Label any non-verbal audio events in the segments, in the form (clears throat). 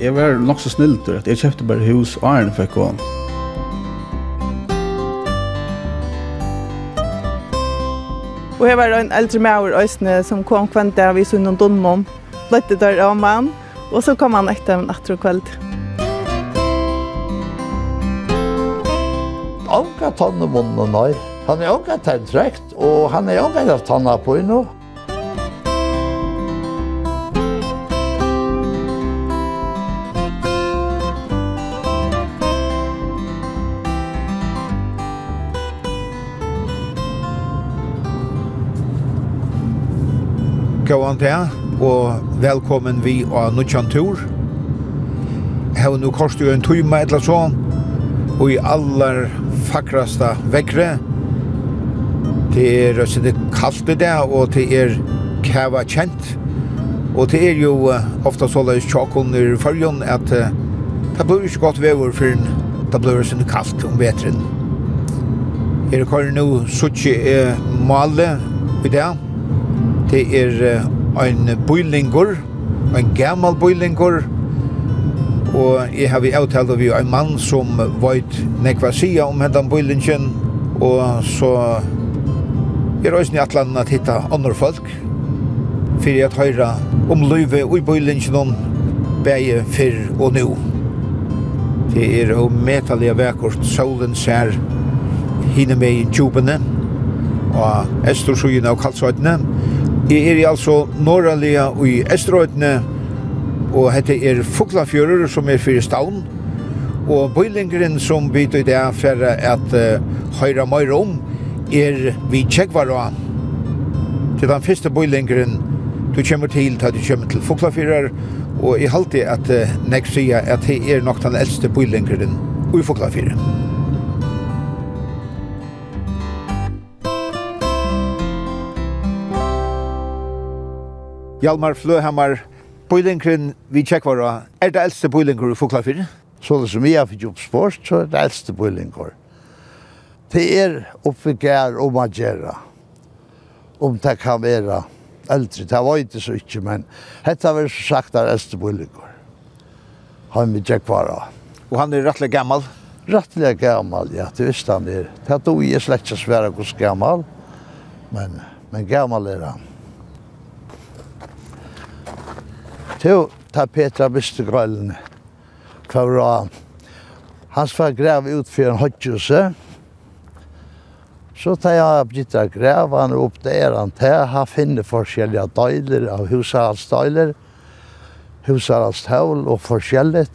jeg var nok så snildur at jeg kjøpte bare hus og Arne fikk og Og her var en eldre maur øsne som kom kvann der vi sunn og dunnom. Bløtte der av mann, og så kom han etter en atter og kveld. Anka tanne munnen her. Han er anka tann trekt, og han er anka tanna på inno. Gåan til, og velkommen vi av Nuttjan Tur. Her nu kostet jo en tøyma eller så, og i aller fakrasta vekkere. Det er det kaldt i det, og det er kæva kjent. Og det er jo ofta så løs tjokken i fargen at det blir ikke godt vever for det blir sånn kaldt om vetren. Er det kvar nu suttje male i det, Det er ein bøylingur, ein gammal bøylingur, og jeg har vi avtalt av ein mann som veit nekva sia om hendan bøylingen, og så er òsne atlan at hitta andre folk, fyrir at høyra om løyve og bøylingen bæge fyrr og nu. Det er og metalige vekkort solen ser hinne med i tjubene, og Estorsugene og Kalsøytene, Jeg er altså norranlega i Estrøytene, og hette er Fuglafjører som er fyrir stavn, og bøylingren som vi i det for at uh, høyra møyre om, er vi Tjekvaroa. Til den første bøylingren du kommer til, da du kommer til Fuglafjører, og jeg halte at uh, nek sier at det er nok den eldste bøylingren i Fuglafjører. Hjalmar Fløhammar, bøylingren vi tjekkvara, er det eldste bøylinger du fokla fyrir? Så det som jeg har fikk oppspårst, så er det eldste bøylinger. Det er oppfikker om å gjøre, om det kan være eldre. Det var ikke så ikke, men dette var så sagt er eldste bøylinger. Han vi tjekkvara. Og han er rettelig gammal? Rettelig gammal, ja, det visste han er. Det er då jeg slett ikke svære hos gammal, men, men gammal er han. Til ta Petra Bistegrøllene for å Hans var grav ut for en hodgjuse. Så tar jeg opp ditt av grav, han opp der han til, han finner forskjellige døyler av husarhalsdøyler, husarhalstøl og forskjellig.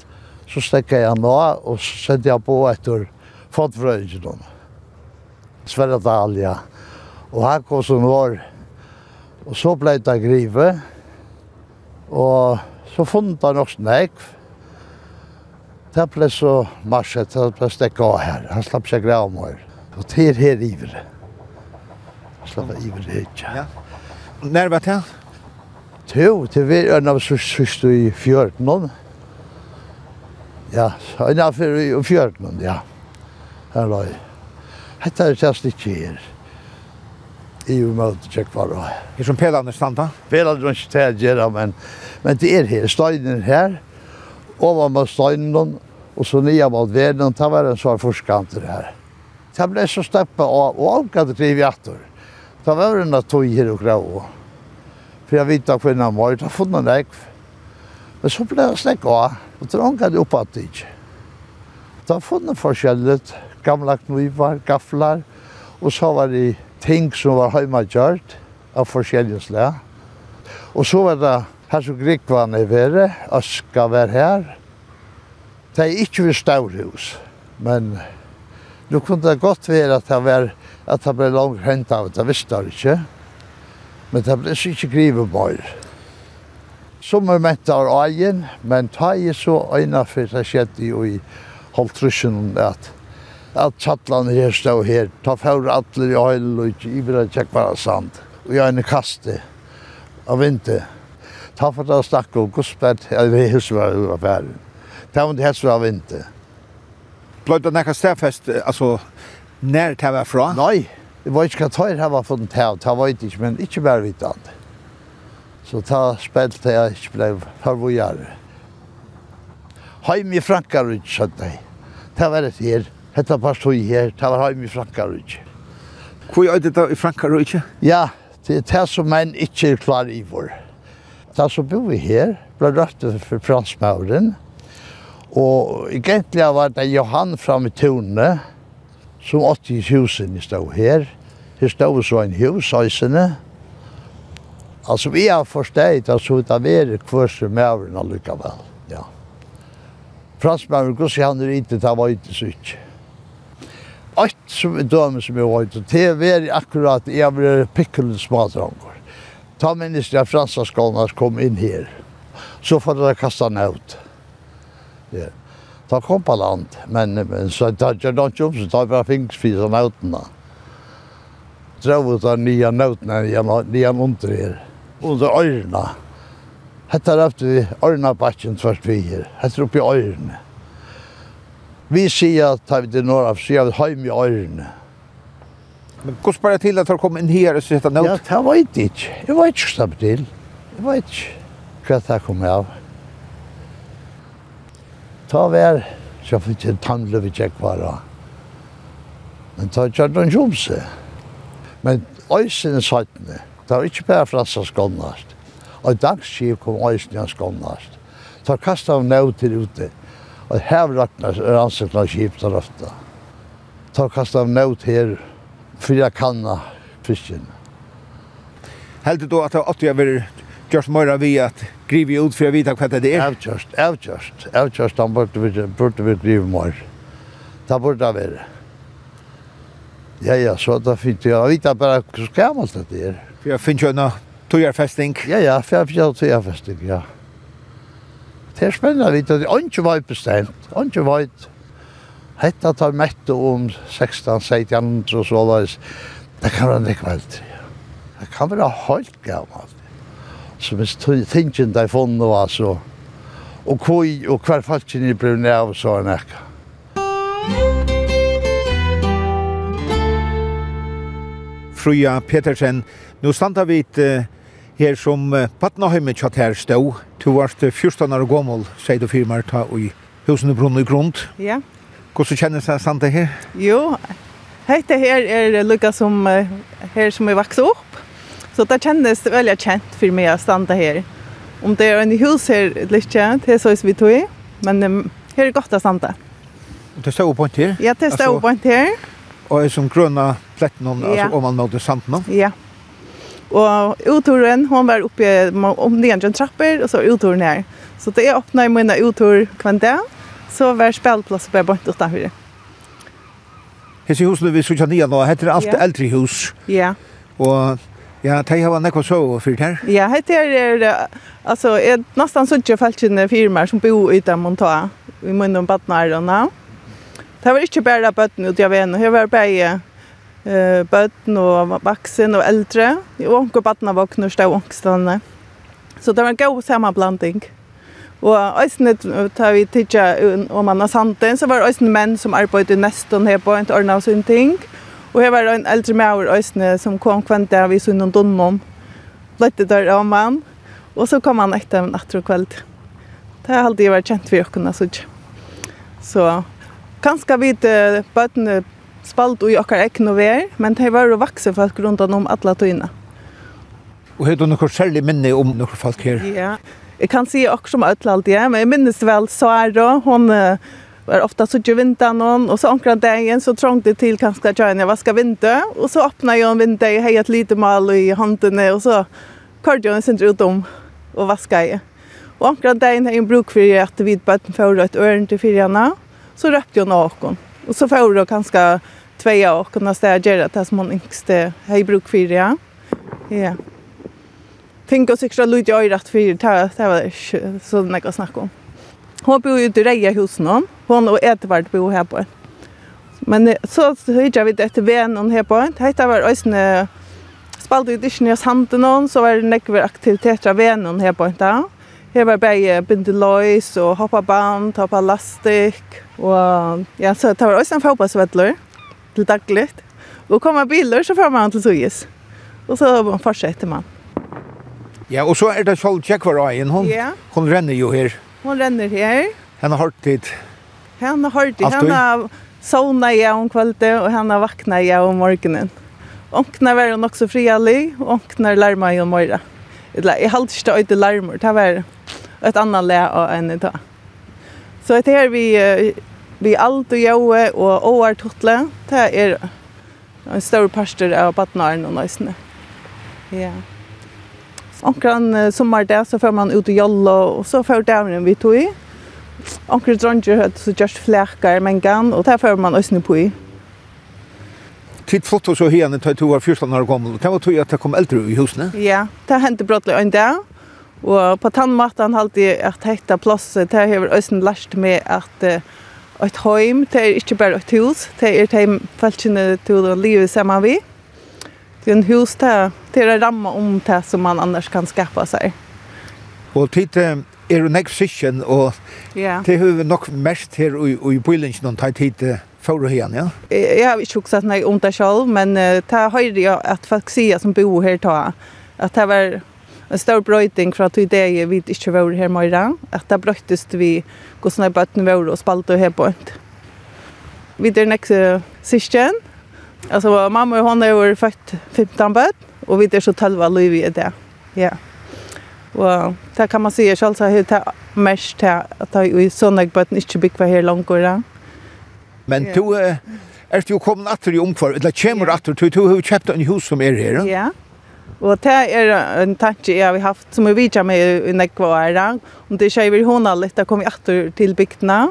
Så stekker jeg nå og setter jeg på etter fotfrøyden Sverre Dahlia. Og her kom som vår. Og så ble det grivet. Og så funnet han også nek. Det ble så marsjet, det ble stekket av her. Han slapp seg grav om her. Og det er her iver. Han slapp seg iver her, ja. Når var det? Jo, det var en av sørste i fjørtenen. Ja, en av i fjørtenen, ja. Her la jeg. Hette er det stikket her. Ja i og med tjekkvara. Er som pelene standa? Pelene er ikke til å gjøre, men, men det er her. Steinen er her, over med steinen, og så nye mot verden, det var en svår forskanter her. Det ble så steppet av, og avgatt driv krivet etter. Det var en av tog her og grå. For jeg vet at kvinna var, det har funnet en ekv. Men så ble det snakket av, og det avgatt opp at det ikke. Det har funnet forskjellet, gamle knivar, gafflar, og så var det ting som var heimagjørt av forskjellige slag. Og så var det her som Grikvann er vere, Aska var her. Det er ikke ved Stavrhus, men nå kunne det godt være at det, var, at det ble langt hent av, det visste jeg ikke. Men det ble ikke grivet bare. Som er ment av egen, men ta i så øyne for det skjedde jo i halvtrusjonen at at tjallan her stå her, ta fjord atler i høyl og ikke i tjekk tjekkvara sand, og jeg er kaste av vinter. Ta for da snakke om gospert, jeg vil huske hva jeg var ferdig. Ta om det helse av vinter. Bløyde det nekka stedfest, altså, nær det var fra? Nei, det var ikke hva tøyr her var fått en tøyr, det var ikke, men ikke bare vidt. Så ta spelt jeg ikke ble farvojare. Heim i Frankarud, skjønner jeg. Det var det her. Hetta parti her, det var heim i Frankarøyke. Hvor er det da i Ja, det er det som man ikke er klar i vår. Da så bor vi her, ble røpte for fransmauren. Og egentlig var det Johan fra i tårnet, som åtte i husen stod her. Her stod så en hus, høysene. Altså, vi har forstått at så det var kvørse mauren allikevel. Ja. Fransmauren, hvordan han er ikke, det var ikke så ikke. Alt som er døme som jeg var ute, det er veldig akkurat, jeg blir pikkelig smadranger. Ta minnes jeg franska skolene kom inn her, så får jeg kasta den ut. Ja. Ta kom på land, men, men så tar jeg ikke opp, så tar jeg bare fingersfisen utene. Drøv ut av nye nøtene, nye under her, under øyrene. Hette er efter vi Ørnabakken tvert vi her, hette er oppe i øyrene. Vi sier at vi til Norra, sier jeg vil heim i øyrene. Men hvordan spør jeg til at du kom inn her og sitte nødt? Ja, det vet jeg ikke. Jeg vet ikke hva til. Jeg vet ikke hva det kom av. Ta vær, så jeg ikke en vi tjekk bare. Men ta ikke noen kjomse. Men øysen er sattene. Det var ikke bare frassa skåndast. Og dagskiv kom øysen er skåndast. Ta kastet av nødt til ute. Og her er ansikten av kjipt og røfta. Ta kast av nødt her, fyra kanna fisken. Heldur du at det åtti jeg vil gjørs møyra vi at grivi ut for å vite hva det er? Avgjørst, avgjørst. Avgjørst han burde vi burde vi grivi møyra. Det burde det være. Ja, ja, så da finner jeg jeg vet bare hva gammalt det er. For jeg finner jo en tøyerfesting? Ja, ja, for jeg finner jo tøyerfesting, ja. Ja. Det er spennende vidt, det er ikke veit bestemt, ikke veit. Hetta tar mette om 16, 17, og så løs. Det kan være ikke veit. Det kan være helt gammelt. Så hvis tingen de funnet var så, og hvor og hver falskjen ble brun av, så er nekka. Fruja Petersen, nu standa vi til her som uh, Patnaheimet kjatt her stå. Du var 14 år gammel, sier du firmaer ta i husene brunn i grunn. Ja. Hvordan kjennes det sant det her? Jo, dette her er lukka som her som er vokst opp. Så det kjennes veldig kjent for meg å stande her. Om det er en hus her litt kjent, det er så vi tog i. Men um, her er godt å stande. Det står på en her? Ja, det står på en her. Og er som grønne pletten om, ja. altså, om man nådde sanden? Ja. Ja. Og utturen, hon var uppe om det en trappor och så utturen her. Så det är åpnet i mina uttur kvanta. Så var spelplats på bort utanför. Hesi husene vi sutja nia nå, heter alt yeah. eldre hus. Ja. Yeah. Og ja, de har nekva så fyrt her. Ja, heter er, altså, er nesten sutja falskjene firmaer som bor ute monta, i munnen badnarene. Det var ikke bare bøtten ut av en, det var bare eh bøtten og vaksen og eldre. Og onke barna våkner stå ångstene. Så det var en god sammanblanding. Og eisne tar vi tidsja om man har santen, så var eisne menn som arbeidde nesten her på en ordna av sånne ting. Og her var en eldre maur eisne som kom kvendt vi så sunnen donnom. Lette der av mann. Og så kom han etter en atter og kveld. Det har alltid vært kjent for jokkene, så ikke. Så kanskje vi bøttene spalt i okkar egn og ver, men det var jo vaksen folk rundt om alle tøyene. Og har du noe særlig minne om noen folk her? Ja, jeg kan si også som alle alltid, ja. men jeg minnes vel Sara, hun var ofta så ikke vinter noen, og så omkring dagen så trångte det til kanskje at jeg vaska vinter og så åpnet jeg en vinter jeg har et lite mal i håndene, og så kørte jeg en sin ut om og vaska jeg. Og omkring dagen har en bruk for at vi bare får et örn till fyrarna så röpte jag någon. Och så får jag ganska tveja och kunna ställa göra det som man yngste har i bruk för det. Ja. Fink oss extra lite jag i rätt för det. Det var så mycket jag snacka om. Hon bor ju i Reja husen om. Hon och Edvard bor här på. Men så hyrde vi det till vännen här på. Det var ösne spalt ut i Kinesias handen så var det nekver aktiviteter av vännen här på. Ja. Här var bare bindeløys og hoppaband, hoppalastik, og ja, så det var også en fotballsvedler til dagligt. Og kommer biler, så får man til Sujis. Og så fortsetter man. Ja, og så er det Kjall Tjekkvarajen, hun, ja. hun renner jo her. Hun renner her. Henne har tid. Henne har tid. Henne sovna jeg om kveldet, og henne vakna jeg om morgenen. Onkna var hun også frialig, og onkna larma jeg om morgenen. Eller jeg halte ikke det larmer. Det var ett annat av och en dag. Så det här vi vi alt og jag och oar totle. Det är en stor pastor av Batnaren och Nøysene. Ja. Onkran det, så får man ut och jalla och så får dämren vi tog i. Onkran dronger, hade så just fläkar men gan och där får man ösna på i. Tid flott så henne til to var 14 år gammel. Det var tog at det kom eldre i husene. Ja, det hendte brottelig en dag. Og på tannmaten halte jeg at hekta plass. Det har jeg også lært med at et heim, det er ikke bare et hus. Det er et heim feltene til å leve sammen vi. Det er en hus der, det er ramme om det som man annars kan skaffa seg. Og tid er jo nekk sikken, og det har vi nok mest her i bylingen, og tid er Får du igen, ja? Jag har ikke också att om det selv, men uh, det har jeg att folk sier som bor her ta. Att det var en stor brøyting fra til det vi ikke var här mer. Att det bröjtes vi går sådana här var och spalt och här på ett. Vi er nästa syskon. Alltså mamma och hon är født 15 böt och vi er så 12 liv i det. Ja. Og det kan man si, själv så har det mest att jag i sådana bötten inte byggt här långt. Ja. Men yeah. du uh, er jo kommet atter i omkvar, eller kommer ja. atter, du, du har kjøpt en hus som er her. Ja, og det er en tanke jeg har haft, som jeg vet med i nekvarer, om det ikke er i hånda litt, da kommer jeg atter til bygdene.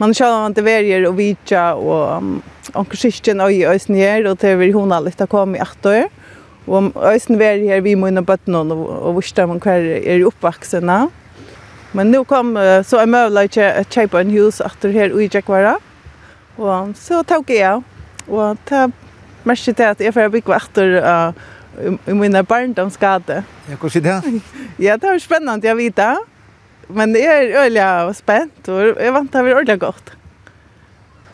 Man ser om det verger og vidja, og anker syskjen og i øysen her, og det er i hånda litt, da kommer jeg atter. Og øysen verger her, vi må inn og bøtte noen, og vurste man hver er oppvaksene. Men nu kom så en mövla å kjøpe en hus efter här i Jackvara. Og så tok jeg, og det merker til at jeg får bygge etter uh, i mine barndomsgade. Ja, hvordan er det? (laughs) ja, det er spennende, jeg vet det. Men jeg er øyelig spent, og jeg vant det var øyelig godt.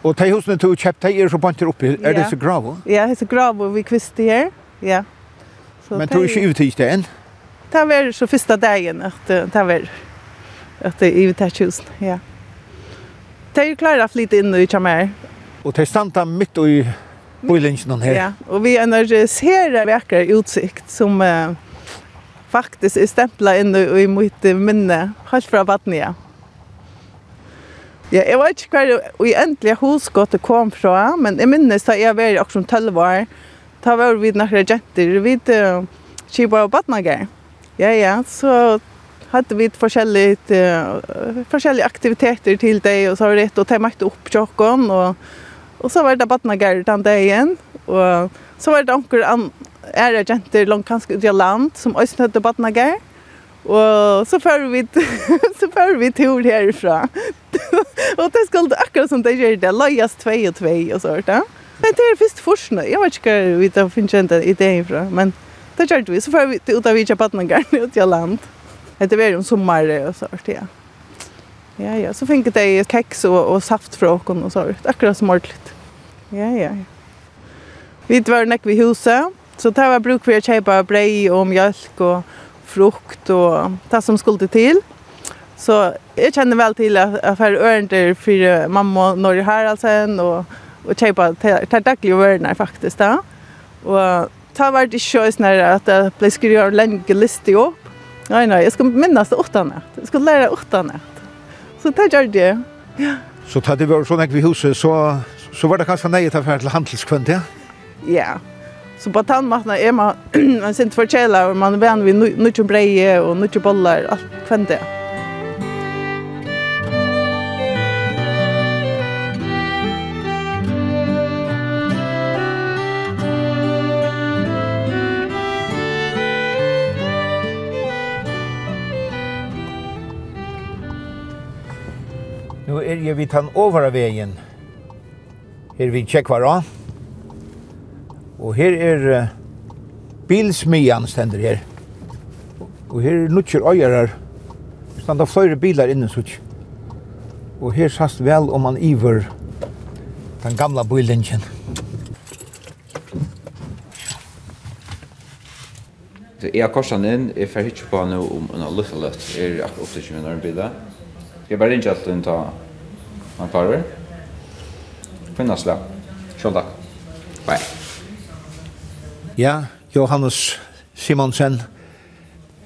Og de husene du kjøpt, de er så banter oppi, er det så gravo? Ja, det er så og vi kvister her, ja. Så Men du er ikke ute i stedet? Det var så første dagen at det var at det er ute i husen, ja det er jo klart å flytte inn i Kjammer. Og de standa midt i bøylingen her. Ja, og vi energiserer vekkere utsikt som uh, faktisk er stemplet inn i i mitt minne, helt fra Vatnia. Ja, jeg vet ikke hva jeg endelig hosgåttet kom fra, men jeg minnes da jeg var også om 12 år, da var vi noen jenter, vi uh, kibar og badnager. Ja, ja, så hade vi forskjelligt uh, forskjelliga aktiviteter till dig och så var det ett och ta upp chocken och och så var det barna gärdan där og och så var det onkel an är det jenter långt kanske ut i land som ösn hade barna gär och så för vi (laughs) så för vi tur härifrån (laughs) och det skulle akkurat som det gör det lojast 2 och 2 och så där Men det er først forskning. Jeg vet ikke hva vi tar finns inte idén ifrån, men det gjør vi. Så får vi ut av vidja partnergarn ut i land. Det var ju om sommar och så vart det. Ja ja, så fikk det kex och og saft från och, og så vart akkurat som ordentlig. Ja ja. Vi var näck ved huset, så det var bruk for å köpa brei og mjölk och frukt och det som skulle till. Så jag känner väl till jeg får ørender för mamma och Norge här alltså och och til tar dagliga varorna faktiskt där. Och ta vart i sjös när att det ble skrevet lenge liste opp Nei, nei, jeg skal minnes det åtta natt. Jeg skal lære åtta natt. Så det gjør det. Ja. Så da det var sånn här vid huset så så var det kanskje nej att färd til handelskvant, ja. Ja. Så på tandmatna er man (clears throat) man sent og man och man vän vid nutje breje og nutje bollar allt kvant det. Ja. Nu er jeg vidt han over av veien. Her vi tjekkvar av. Og her er uh, bilsmian stender her. Og her er nutsjer øyarar. Standa flere bilar innan sutt. Og her sast vel om man iver den gamla bilingen. Jeg har korsan inn, jeg fer hitje på han om en av luftaløtt, er akkurat opptidsjumen med en bilar. Jag bara inte alltid ta man klarar. Finnas det. Kjell takk. Bye. Ja, Johannes Simonsen.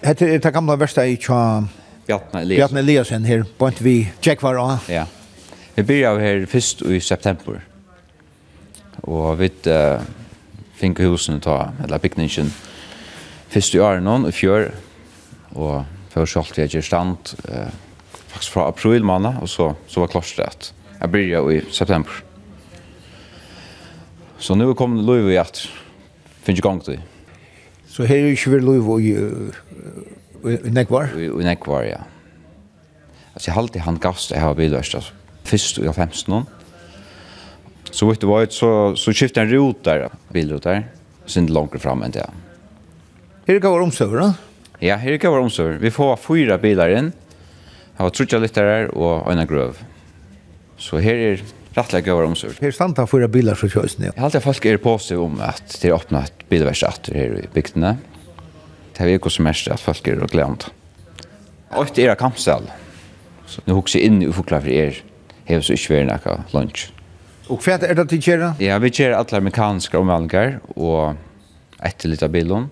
Hette er det gamla versta i tja Bjartne Eliasen. Bjartne Eliasen her, bort vi tjekkvar av. Ja. Vi byrja av her fyrst i september. Og vi uh, finke husen ta, eller bygningen, fyrst i Arnon i fjør. Og for sjalt vi er stand, uh, faktiskt från april månad och så så var klostret. Jag börjar i september. Så nu kom Louis i att finns ju gång till. Så här är ju väl Louis i i Nekvar? I Nekvar, ja. Alltså jag har alltid han gass, jag har bilvärst alltså. Först i 15 någon. Så vet du vad så så skiftade en rot där, bilrot där. Sen långt fram än det. Här går omstøver, da? Ja, här går omsöver. Vi får fyra bilar in har trutja lyttarar og en grøv. Så her er rettelig gøyver omsorg. Her standa fyra bilar fra kjøysen, ja. Jeg alltid folk er positiv om at det er öppnat et bilverst her i bygdene. Det er ikke så mest at folk er og glemt. Og det er kampsal. Så nu hukse inn i ufokla for er hevs så ikke vera nekka lunch. Og hva er det til kjera? Ja, vi kör alle amerikanske omvalgar og etter litt av bilen.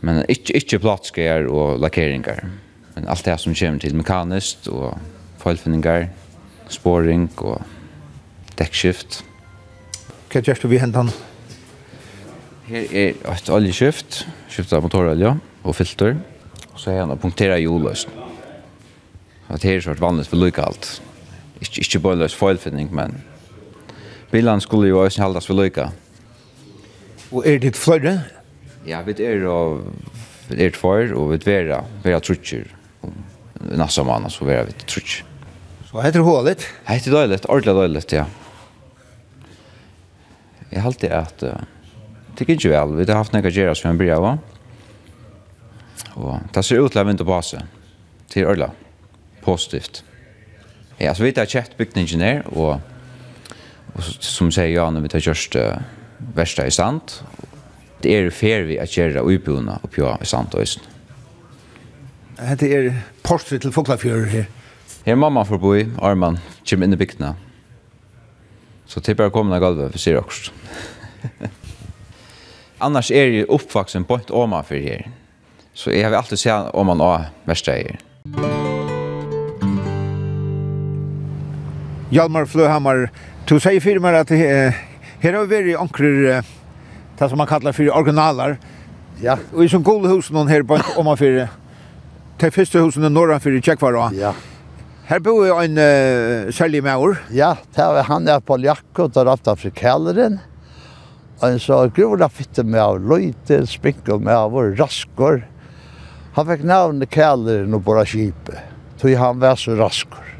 Men ikke, ikke platskjer og lackeringar. Men allt det som kommer till mekaniskt och fallfinningar, spåring og dekkskift. Hva gjør du vi hentan? Her er et oljeskift, skiftet av motorolja og filter. Og så er han å punktere jordløst. Det her er svart vanligt for lykke alt. Ikke, ikke bare løs feilfinning, men bilen skulle jo også haldas for lykke. Og er det flere? Ja, vi er, og, vi er tvær, og vi er vera, vera trutjer nästa månad så var vi trutch. Så heter det hålet? Heter det dåligt, ordentligt dåligt, ja. Jag har alltid att uh, tycker inte väl, vi har haft några gärna som en börjar va. Och det ser ut lämna inte på sig till ordla. Positivt. Ja, så vi har kjett byggt ingenjör och och som säger Jan, vi har just uh, värsta i stand. Det är fair vi att göra uppbona upp jag i stand och Hette er portret til Foklafjører her. Her mamma får bo i, Arman, kommer inn i bygdene. Så til bare komme ned gulvet, for sier også. (laughs) Annars er jeg oppvaksen på et åma for her. Så jeg har alltid sett åman og verste her. Hjalmar Fløhammar, du sier for meg at her har vært anker, det som man kallar for originaler. Ja. Og i sånn gode hus noen her på åma for her til første husene nordenfor i Tjekkvara. Ja. Her bor jo en uh, særlig maur. Ja, det er, han er på Ljakko, der er alt afrikaleren. Og så grover fitte med av løyte, spinkel med av og raskor. Han fikk navnet kaleren og bare kjipet, tog han var så raskor.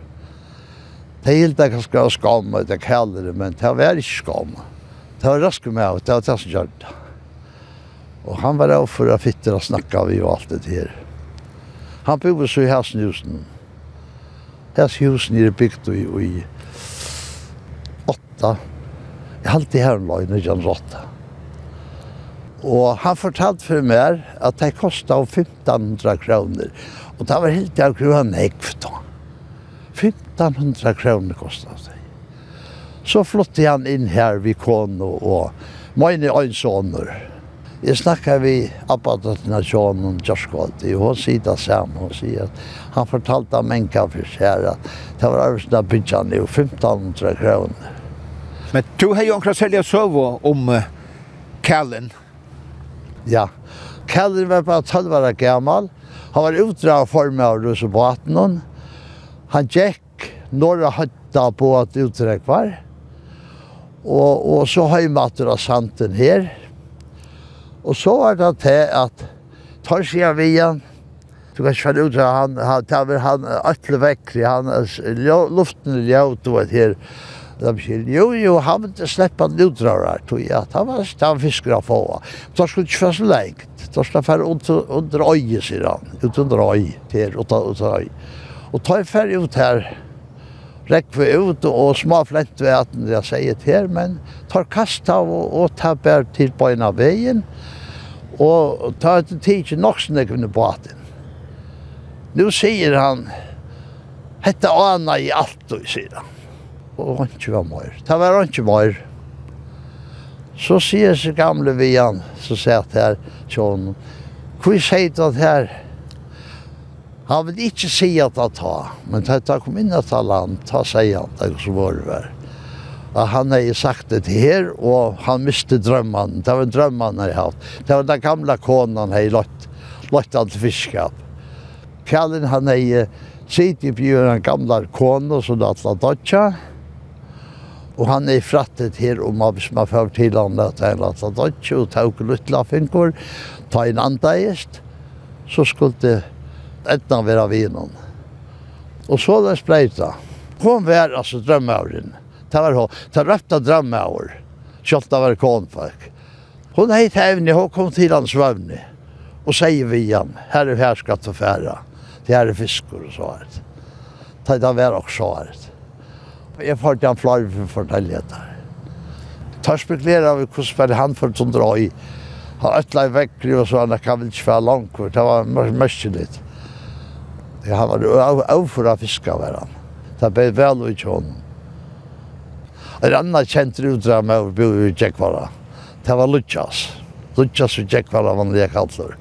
Det helt jeg kanskje å skamme ut av kaleren, men det var ikke skamme. Det var raskor med av, det var det som gjør det. Og han var av for å fitte og snakke av i og alt det her. Han bor så i Hasnhusen. Hasnhusen er bygd i, i åtta. Jeg har alltid her en løgn, ikke åtta. Og han fortalte for meg at det kostet 1500 kroner. Og det var helt jeg grunn ha nekvet da. 1500 kroner kostet det. Så flyttet han inn her ved Kono og mine øynsåner. Og Jeg snakker vi Abbadatna John og Jorskvaldi, og hun sier det samme, hun sier at han fortalte om en kaffis her at det var arbeidsen av byggjene jo 1500 kroner. Men du har jo akkurat omkring selja sove om uh, Kallen. Ja, Kallen var bare 12 år gammal. Han var utdrag for meg av russebaten. Han gikk når han høtta på at utdrag var. Og, og så har jeg matter av santen her. Og så var det til at tar seg av igjen, Du kan ikke ut at han, han han, vel han alle vekk, han luften er ljøt og her. De sier, jo, jo, han vil slippe han ut av her, tog jeg, han var han fisker av få. Da skulle ikke være så lengt, da skulle han fære under under øye, sier han, ut under øye, her, ut under øye. Og ta jeg ferdig ut her, rekve ut og små flent ved at jeg sier til, men tar kast av og, og tar bare til beina veien, og tar etter tid ikke nok som jeg kunne baten. Nå sier han, hette ana i alt, og sier han. Og han ikke var mer. Det var han ikke mer. Så sier seg gamle vi han, så sier han her, sånn, hvor sier du at her, Han vil ikke si at han ta, men da han kom inn i land, ta sier han det så var det var. Og han har sagt det til her, og han miste drømmene, Det var drømmene han har hatt. Det var den gamle konen han har lagt, lagt han til fiskap. Kjallin han har sitt i bjør den gamle konen som det er dødja. Og han er frattet her om at hvis man får til han at han har dødja og tog luttla finkor, ta en andeist, så skulle etna vera vinen. Og så det spreita. Kom vær altså drømmeavren. Det var hon. Det røpte drømmeavr. Kjolta var konfak. Hon heit hevni, hon kom til hans svøvni. Og sier vi igjen, her er her skatt og færa. Det her er fiskor og så her. Det er vær og så her. Jeg får til han flarv for fortelligheter. Tørsbeklærer vi hvordan han for som drar i. Han øtla i vekkri og så han kan vel ikke være langt. Det var mest. Ja, han var av av fiska var han. Det ble vel väl och hånden. En annan kjent utdra med å bo i Tjeckvara. Det var Lukas. Lukas och Tjeckvara var det jeg kallar.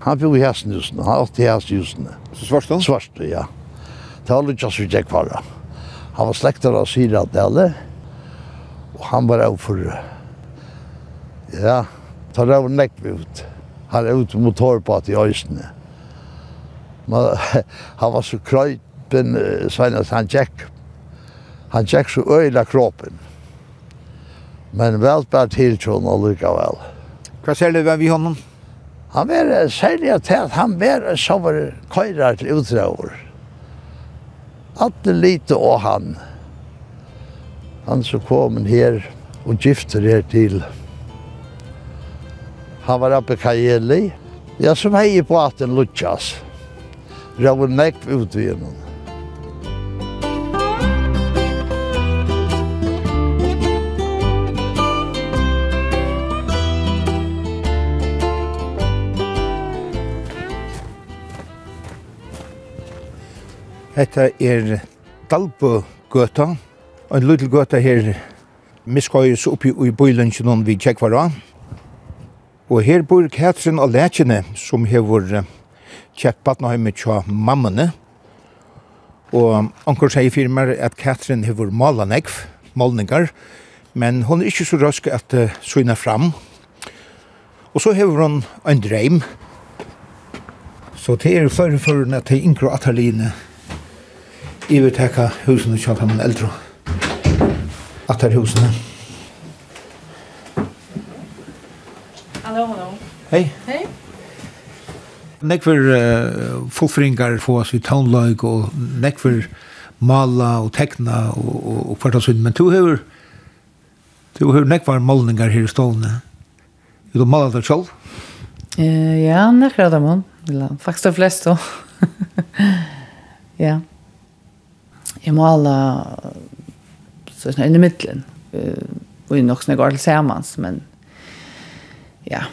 Han bo i Häsnhusen, han åt i Häsnhusen. Så Svarstå, han? Ja. Det var Lukas och Tjeckvara. Han var släktare av Syradale. Og han var av för... Ja, tar av näck ut. Han er ute mot torpet i Öjsne man, (laughs) han var så krøypen, senast han tjekk. Han tjekk så øyla kroppen. Men vel bare tiltjån og lykka vel. Hva ser du vi honom? Han var særlig til at han var så var køyrar til utdrager. Alt er lite og han. Han så kom her og gifter her til. Han var oppe i Kajeli. Ja, som hei på at den lutsjas råd nekv ut vi. Hetta er Dalbo gøta, ein lítil gøta her miskøyes oppi i bøylunchen vi tjekkvara. Og her bor Katrin og Lætjene, som hevur kjøpt badneheimet tja mammene. Og anker sier firmer at Katrin har vært malanegv, malningar, men hon er ikke så rask at uh, syna fram. Og så har hon en dreim. Så det er flere forhånd at det er yngre ataline i vil teka husene kjalt ham en eldre. Atar husene. Hallo, hallo. Hei. Hei. Nekver uh, fullfringar få oss i townlag og nekver mala og tekna og, og, og kvart (laughs) og Men du hever, du hever nekvar målningar her i stålene. Du malat det selv? Uh, ja, nekra det man. Faktisk de fleste ja. Jeg maler sånn i midtelen. Og i nok snakk alle sammen, men ja,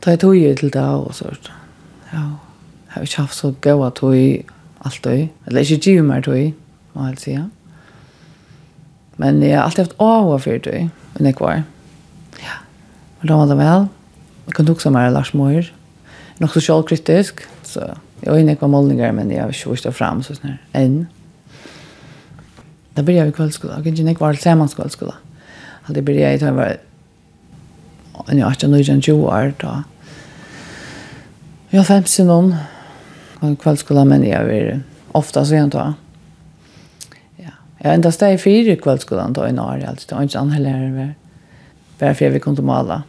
ta jeg tog til det og sånt. Ja, jeg har ikke haft så gøy at hun alltid. Eller ikke giv mer tog, må jeg si. Men jeg har alltid haft åa for tog, men jeg var. Ja, og da var det vel. Jeg kan tukse meg Lars Møyer. Nok så sjølvkritisk, så jeg var inne på målninger, men jeg har ikke vist det frem, så sånn her, enn. Da blir jeg i kveldskola, og ikke jeg var til samanskola. Da blir jeg i tog, jeg var, ikke var 18-20 år da, Jeg har sin noen, og kveldskola, men jeg er ofte så igjen da. Ja. Jeg er enda steg i fire kveldskola da i Norge, altså. Det var ikke annet lærer, bare for jeg vil kunne male.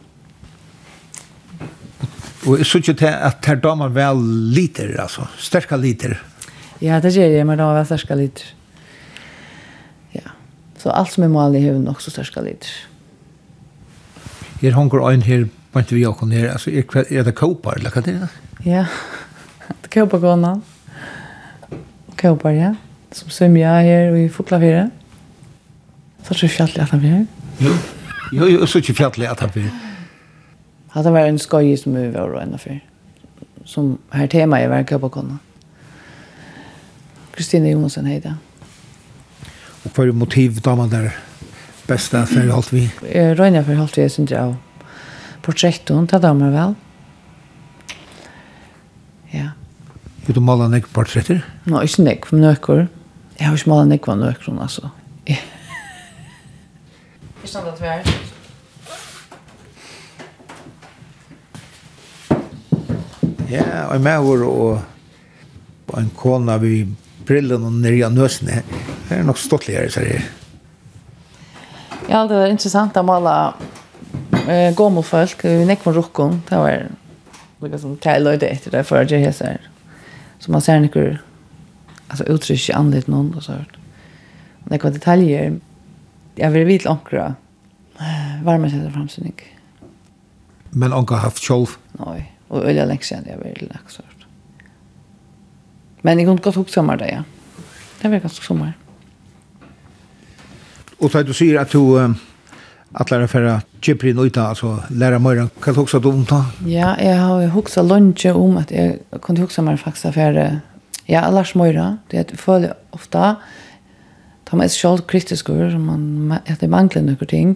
Og jeg synes ikke at her damer vel liter, altså. Sterke liter. Ja, det gjør jeg, men da var jeg sterke liter. Ja. Så alt som er malig har nok så sterke liter. Her hunker øyn her inte vi och ner alltså är är det kopar eller vad det? Ja. (laughs) Det kopar går någon. Kåpar, ja. Som som jag här och i Foklafire. Så tror jag att han vill. Jo. Jo jo så tror jag att han vill. Hade var en skoj som vi var och ända för. Som här tema är verkar på konna. Kristina Johansson heter. Och för motiv damen där bästa för allt vi. Eh Ronja för allt vi syns jag projekten, det damer vel. Ja. Er du maler nek portretter? Nå, ikke nek, men nøkker. Jeg har ikke maler nek var nøkker, altså. Ikke stand at vi er. Ja, og jeg med var og en kona vi brillen og nere av nøsene. Det er nok stått ligere, sier jeg. Ja, det var interessant å male eh gamla folk vi nekk från rockon det var lika som Taylor det efter det för jag här så man ser några alltså uttryck i anledning någon och så här det var detaljer. Jag vill vita ankra. Varma sig framsynning men anka haft själv nej och öliga läxan jag vill läxa men jag kunde gott hugga sommar det, ja. Det var ganska sommar Och så du säger att du äh, att lära för att kjøper inn ut, altså læra mer. Hva du hoksa du om da? Ja, jeg har hoksa lunge om at jeg kunne hoksa meg faktisk for ja, Lars Møyra. Det er føler ofta ta meg selv kritisk over, som man at det mangler noen ting.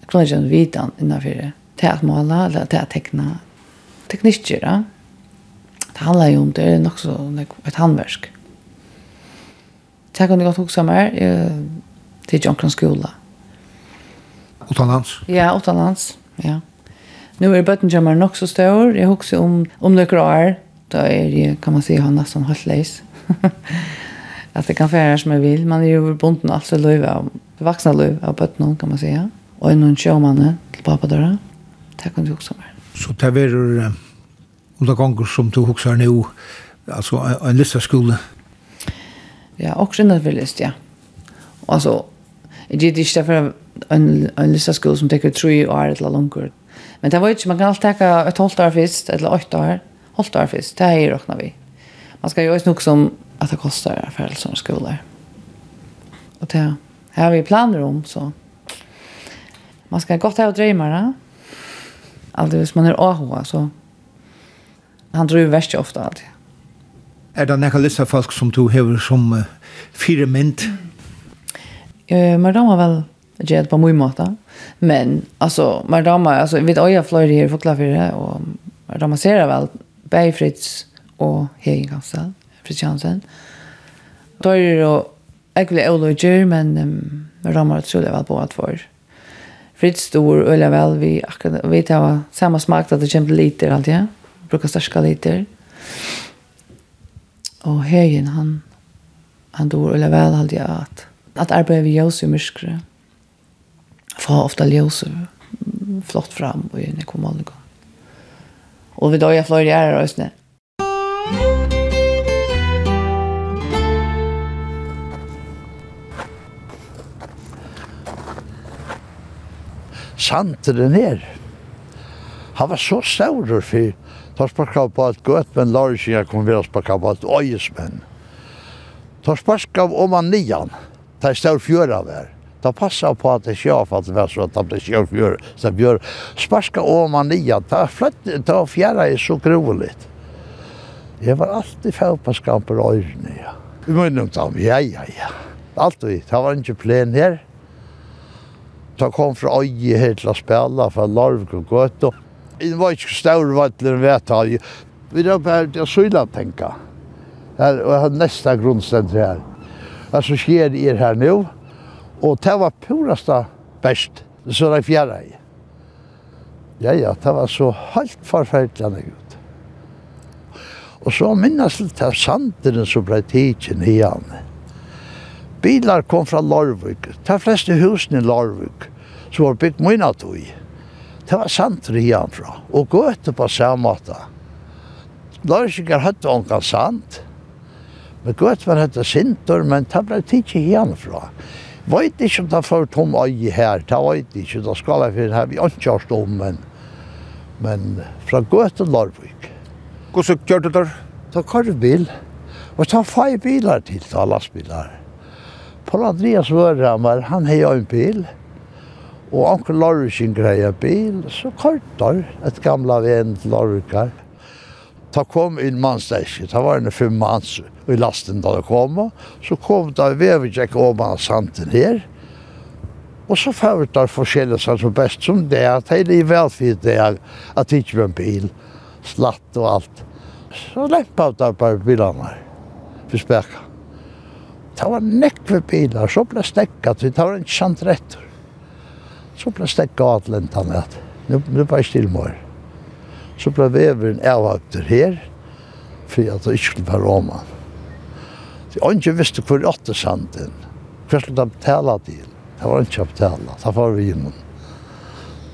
Jeg kunne ikke vite han innenfor det. til at måle, eller til at tekne teknikker. Det handler jo om det er nok så et handversk. Det kan jeg godt hoksa meg til Jonkron skola utanlands? Ja, utanlands, ja. Nu är böttenjammar nog så stor. Jag huxar om, om några år. Då är det, kan man säga, nästan helt läs. att det kan färra som jag vill. Man är ju bunden alltså löv av, vuxna löv av bötten kan man säga. Och en showmanne till pappa där. Det kan du också vara. Så det är om det gånger som du huxar nu, alltså en lista skola? Ja, också en lista, ja. Alltså, jag vet inte för en, en lissaskole som tekker tre år eller langer. Men det var ikke, man kan alltid tekke et halvt år først, eller åtte år, halvt år først, det her råkner vi. Man skal jo også nok som at det koster for alle sånne skoler. Og det her har vi planer om, så man skal godt ha og drømmer, da. Alltid hvis man er AHA, så han drømmer verst ofte alltid. Er det noen lyst folk som du har som uh, fire mynd? Mm. Uh, men de var vel Jag gör det på mye måte. Men alltså man ramar alltså vid öja flöjer här förklara för det och man ramaserar väl Bergfritz och Hegenkansel, Fritz Jansen. Då er det då äckliga ologer men um, man ramar trolig vel på at for Fritz stor öliga vel, vi akkurat, vi tar samme smak at det kommer liter alltid, ja. Brukar størska liter. Og Hegen han han dår öliga vel alltid at at att vi vid ljus i mörkret få ofta ljøse flott fram og inn i kommunen. Og vi da er flere gjerne og sånn. Santeren her, han var så staurer for Ta sparka på alt gøtt, men lar ikke jeg kom ved å sparka på alt øyesmenn. Ta sparka om han nian, Ta jeg stod fjøra av her. Da passa på at det sjå for at det var så at det sjå fjør, så bjør sparska om man nia, ta flett, ta fjæra er så groveligt. Jeg var alltid fæll på skamper og øyrene, ja. Vi må innom ta ja, ja, ja, Alt vi, det var ikke plen her. Ta kom fra øye her til å spela fra Larvik og Gøto. Det var ikke større vattler enn vet jeg. Vi var bare til å syla tenka. Her, og jeg har nesta grunnstend her. Hva som skjer er her nå, Og det var purasta best, så det fjerde jeg. Ja, ja, det var så helt forferdelig ut. Og så minnes jeg til sanderen som ble tidsen i. Bilar kom fra Larvik, de fleste husene i Larvik, som var bygd mine i. Det var sant i henne fra, og gøte på samme måte. Larvikinger hadde ångan sant, men gøte var hette sinter, men det ble tidsen i henne fra. Veit ikke om det får tom øye her, det veit ikke, det skal jeg finne her, vi har ikke hørt om, men, men fra Gøte Larvik. Hvordan gjør du der? Da kar du bil, og ta fem bilar til, ta lastbilar. Paul Andreas Vørhammer, han har jo en bil, og onkel Larvik greia bil, så kar der et gamla venn til Larvik her. Ta kom inn mannstæsje, ta var en fem manns i lasten da det kom. Så kom det vevekjekk over santen her. Og så får det forskjellige sånn som best som det at Det er velfint det er at det ikke var en bil, slatt og alt. Så lempet det bare bilene her, for spekka. Det var nekve bilar, så ble stekket, det var en kjent retter. Så ble stekket av alt lentene her. Nå, nå bare stille meg så ble veveren avhøyter her, for at det ikke skulle være Roma. Så jeg ikke visste hvor åtte sanden. Hva skulle de betale til? Det var ikke å betale. Da var vi innom.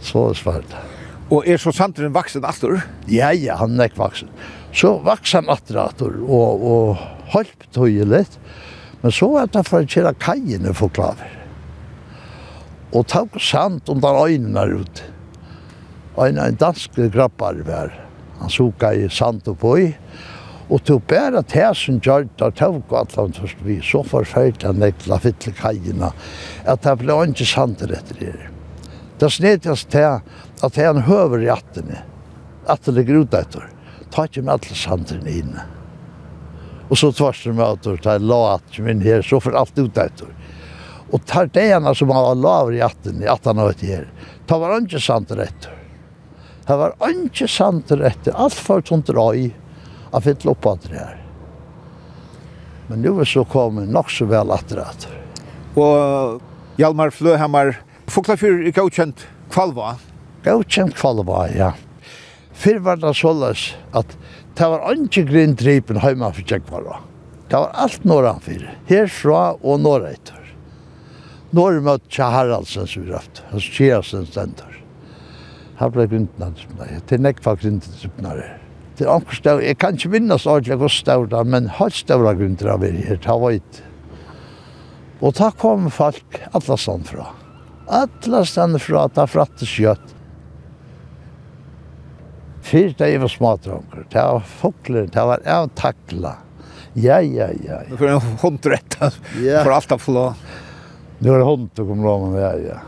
Så er det svært. Og er så sanden vaksen atter? Ja, ja, han er ikke vaksen. Så vaks han atter atter, og, og holdt tog litt. Men så var det for å kjøre kajene for klaver. Og takk sand under øynene er ute en, en dansk grabbar var. Han suka i sand og boi. Og til bæra det gjørt der tøvg og atlan først vi, så forferdelig han nekla fytle kajina, at det ble ikke sand etter det. Det snedjas til at det er en høver i attene, at det ligger ut etter. Ta ikke med alle sandene inne. Og så tvarsen med at det er la at min her, så får alt ut etter. Og tar det ene som han var laver i attene, i attene og etter her. Ta var ikke sant etter. Det var ikke sant rett. Alt for sånt røy av fytle opp at det her. Men nu så kom det nok så vel at det. Og Hjalmar Fløhammer, Fuglafyr er godkjent kvalva? Godkjent kvalva, ja. Fyrr var det såles at det var ikke grindripen hjemme for Tjekkvara. Det var alt norranfyr, herfra og norra etter. Norra møtte Tja Haraldsen som vi røft, hans Kjerasen har blei grindene dripnare. Det er nekva grindene dripnare. Det er anker stav, jeg kan ikke minnes ordentlig hos stav da, men halvt stavra grindene av vært her, ta veit. Og ta kom folk alla stand fra. Alla stand fra, ta frattes kjøtt. Fyrt det var smadranker, det var fokler, det var avtakla. Ja, ja, ja. Det får en håndrett, for alt av flå. Det var hånd, det kom lov med, ja, ja.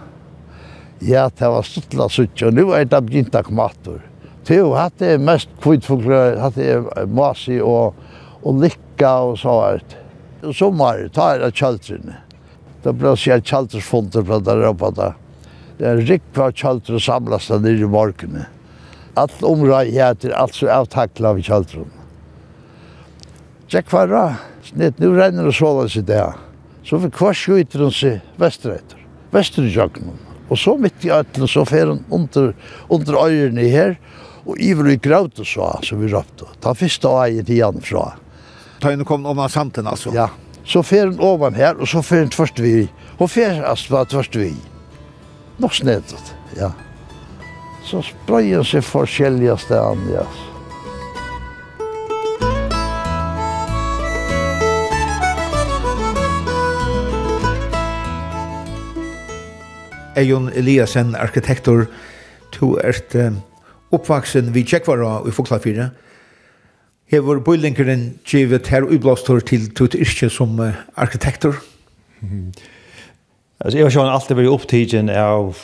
Ja, det var stuttla sutt, og nu er det begynt av kmator. Jo, hatt det mest kvitfugler, hatt er masi og, og likka og så hvert. Og sommer, ta er det kjaltrene. Det ble å si at kjaltresfonder der oppe da. Det er rikva kjaltre samlas der nere i morgene. Alt omrøy heter alt så avtakla av kjaltrene. Tjekk varra, snitt, nu renner det såles i det. Så vi kvars skjuter oss i vestretter, vestretter Og så mitt i ætlen, så fer hun under, under øyrene her, og iver i og så, så vi røpte. Ta første til igjen fra. Ta henne kom om av samten, altså? Ja. Så fer hun ovan her, og så fer hun tvørst vi. Og fer altså tvørst vi. Nok snedet, ja. Så sprøyer seg forskjellige stedene, ja. Yes. Eion Eliasen, arkitektor, to ert uh, oppvaksen vid tjekkvara i Foklafire. Hever bøylinkeren givet her ublåstor til tutt yrke som uh, arkitektor? Mm. Altså, jeg har sjån alltid vært opptidgen av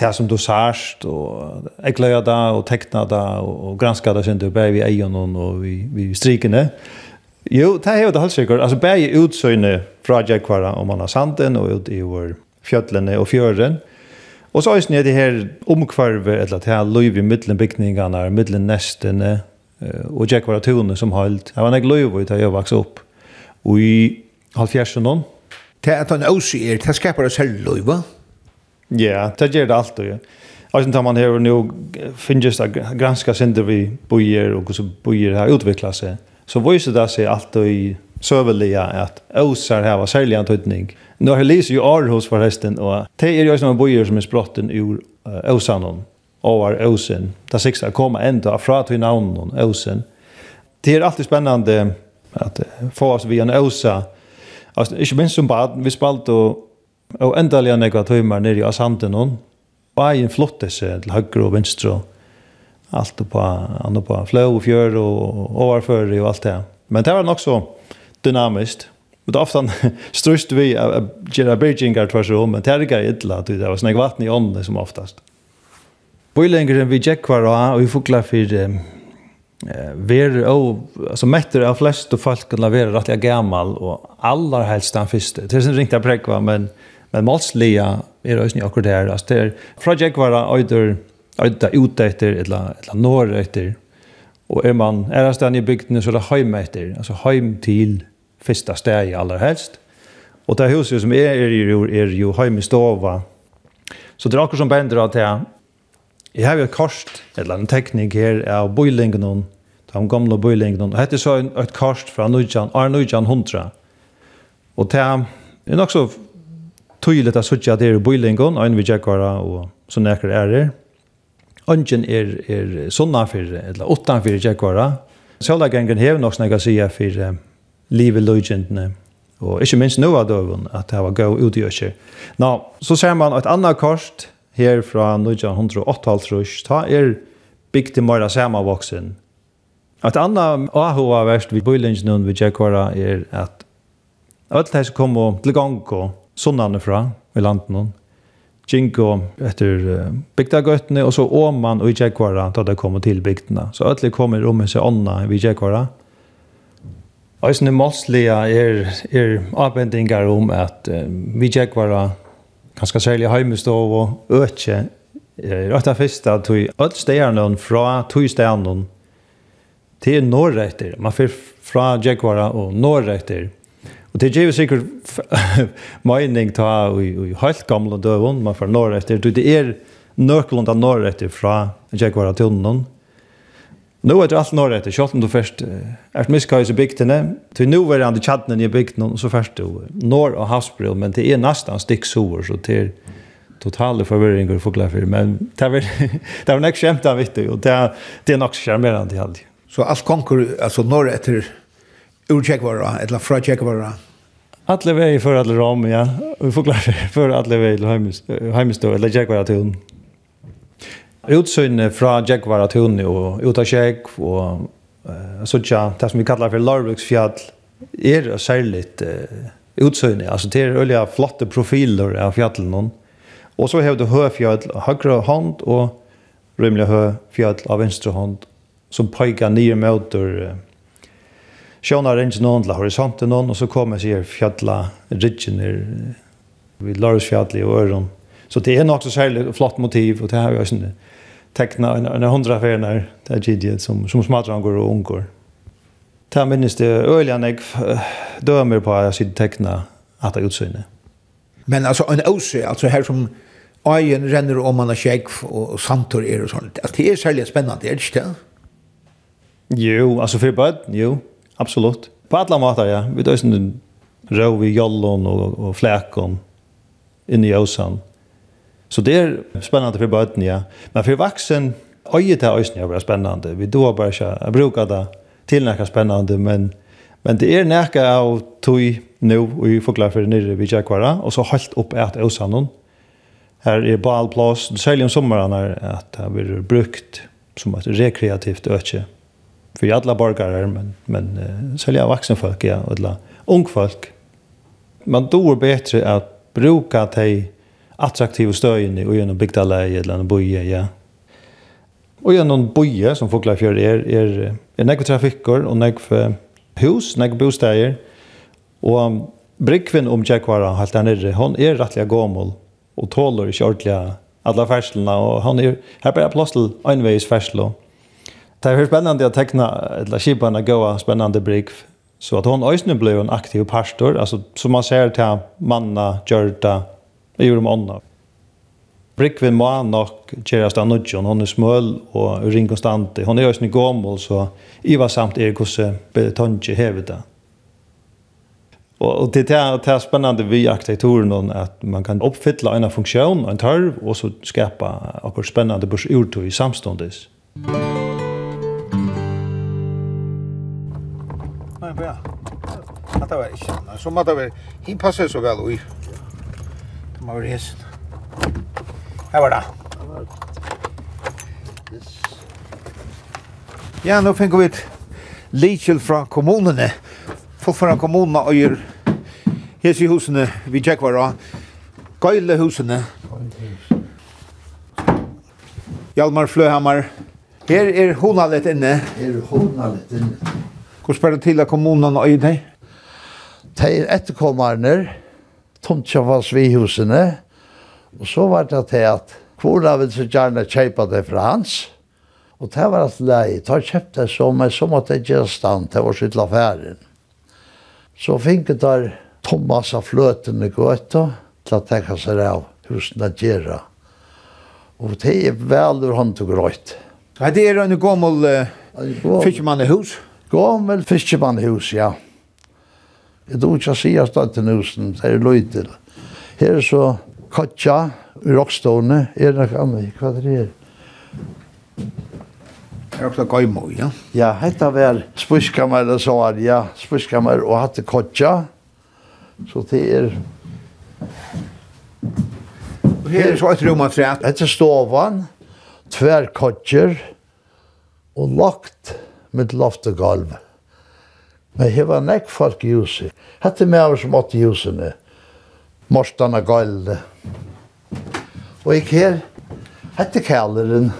det som du sørst, og jeg gleder det, og tekner det, og gransker det, du, bare vi eier noen, og vi, vi strikene. Jo, det er jo det halvsikker. Altså, bare utsøgne fra Jekvara, om man har sanden, og ut i vår fjöllene og fjøren. Og så er det her omkvarvet, eller det her løyv i middelen bygningene, middelen nestene, og Jack tunne som holdt. Det var en løyv i da jeg vokste opp. Og i halvfjersen noen. Det at han også er, det skaper oss her løyv, Ja, det gjør det alltid, ja. Og sen tar man här nu finnes det granska synder vi bojer og hvordan bojer har utviklet seg. Så viser det sig allt i sövliga att osar här var särliga antydning. Nu har Lise ju Aarhus förresten och det är ju som bojer som är sprotten ur uh, osanon över osen. Det sexa att komma ända fra till namnen osen. Det är alltid spännande att få oss via en osa. Alltså inte minst som bad vi spalt och och ändliga några timmar nere i Asanten hon. Bajen flottelse till höger och vänster allt på andra på flow och fjör och ovanför och allt det. Men det var nog så dynamiskt. Men det ofta (laughs) strust vi att göra bridgingar tvärs om, men det är inte illa. Det var snägg vatten i ånden som oftast. Bojlängren vi jäckvar och vi foklar för eh ver och alltså mätter av flest och folk kunna vara rätt gammal och alla helst den första. Det är sen ringt präkva men men målsliga är det ju akkurat där. Alltså det projekt var öder öder ute efter eller eller norr efter. Och är man är det stan i bygden så det hem efter, alltså hem till första steg allra helst. Och det huset som är är ju är ju hem i stova. Så det är också som bänder att jag jag har ju kost eller en teknik här av boilingen någon de gamla boilingen och hette så en ett kost från Nujan Arnujan 100. Och det är nog så tydligt att sådär det är boilingen och en vi jackar och så näker är det. Ungen er, er sånne for, eller åttan for jackar. Sjøldagengen hever nok snakke sier for livet løgjentene, og ikke minst nå av døven, at det var gøy ut i økker. Nå, så ser man et annet kort her fra 1908-talsrush, ta er bygd til Møyra Samavoksen. Et annet ahova verst ved Bøylingen ved Tjekkvara er at alt det som kommer til gang og sunnene fra i landet Jinko etter uh, bygdagøttene, og så Åman og i Tjekkvara da det kommer til bygdene. Så alt det kommer om seg ånda ved Tjekkvara. Eisne målslige er, er avbendingar om at uh, vi tjekkvara ganske særlig heimestov og (laughs) øtje. er rett og først at vi öll stederne fra tog stederne til norrøtter. Man fyr fra tjekkvara og norrøtter. Og det gjør sikkert mening ta i, i helt gamle døven, man fyr norrøtter. Det er nøklunda norrøtter fra tjekkvara til noen. Nu er det alt norr etter, selv om du først er miskøys i bygdene, til nu er det tjadnen i bygdene, så først du norr og havsbril, men det er nesten stikk sover, så til totale forvirringer og foglerfyr, men det er, (laughs) det er nok skjemt av vittig, og det er, det er nok skjermerende til alt. Så alt konkur, altså norr etter urtjekkvara, eller fra tjekkvara? Alle vei for alle rom, ja, og foglerfyr for alle vei til heimestå, eller tjekkvara til hunden. Utsynne fra Jaguar Tune og Uta Kjegg og uh, sånn det som vi kallar for Larviksfjall er særligt uh, utsynne. Altså det er øyla flotte profiler av fjallen. Og så har du høfjall høyre hånd og rymlig høfjall av venstre hånd som peikar nye møter uh, Sjónar range nån til horisonten noen, og så kommer sier fjalla ridgener vid Larsfjalli og Øron Så det är nok så særlig flott motiv och det har jag sen teckna en, en hundra färger där Gidiet som, som smadrangor och ungor. Det minns det öliga när dömer på att jag sitter teckna att det utsynet. Men alltså en åse, alltså här som Ajen renner om man har kjegg og santor er og sånt. Altså, det er særlig spennende, er det ikke det? Jo, altså for bøten, jo, absolutt. På alla måter, ja. Vi tar sånn rå i jollon og, og flækon inne i åsan. Så det är spännande för barnen, ja. Men för vuxen, øye til øyne er bara spännande. Vi då bara ska bruka det till noe spännande, men men det är noe av tog nu og vi får klara för nere vid Jaguara och så hållt upp ett ösanon. Här är ballplats, det säljer om sommeren, er att det blir brukt som et rekreativt öke för alla borgare men men sälja vuxna folk ja och ung folk. Man då bättre att bruka dig attraktiva støyene og gjennom bygdaleie eller noen boie, ja. Og gjennom boie, som Foglafjør er, er, er nekve trafikker og nekve hus, nekve bosteier. Og Brikvin om Tjekvara, helt der nere, hon er rettelig gammel og tåler ikke ordentlig alle ferslene, og han er, her bare plass til øynveis ferslo. Det er spennende å tekne, eller kjipene gåa spennende brygg, så at hon øyne ble en aktiv pastor, altså som man ser til manna, gjørta, Det gjorde man ånda. Brikvin må nok gjøres av nødgjøn. Hun er smøl og ring konstant. Hun er jo en gommel, så jeg var samt er hvordan betonkje hevet det. Og det er, det er spennende vi arkitekturen at man kan oppfylle en funksjon, en tørv, og så skapa akkur spennende bursjordtog i samståndes. Nei, ja. Det var ikke sånn. Så måtte vi, hun passer så vel i må være hesen. Her var det. Ja, nå finner vi et litkjel fra kommunene. Folk fra kommunene og gjør hese husene vi tjekk var av. Gøyle husene. Hjalmar Fløhammer. Her er hona litt inne. Her er hona litt inne. Hvor spør det til at kommunene og gjør det? Det er etterkommerne tomtjafas vi husene. Og så var det til at kvora vil så gjerne kjøpe det fra hans. Og det var at lei, ta kjøpt det så, men så måtte jeg gjøre stand til å skytte affæren. Så finket der Thomas av fløtene gøtta til å tenke seg av husene gjøre. Og det er vel ur hånd til grøyt. Ja, det er en gammel uh, fiskemannehus. Gammel fiskemannehus, ja. Ja. Jeg tror ikke jeg sier er husen, det er løyter. Her er så Katja, i er det noe annet, hva er det her? Det er også Gaimo, ja? Ja, hette var Spuskammer og Svar, ja, Spuskammer og hatte Katja. Så det er... Og her er så et rom av træt. Hette Stovan, tverkotjer og lagt med loftegalvet. Men her var nekk folk i huset. Hette med oss som åtte i husene. Morstana Galde. Og jeg her, hette kæleren.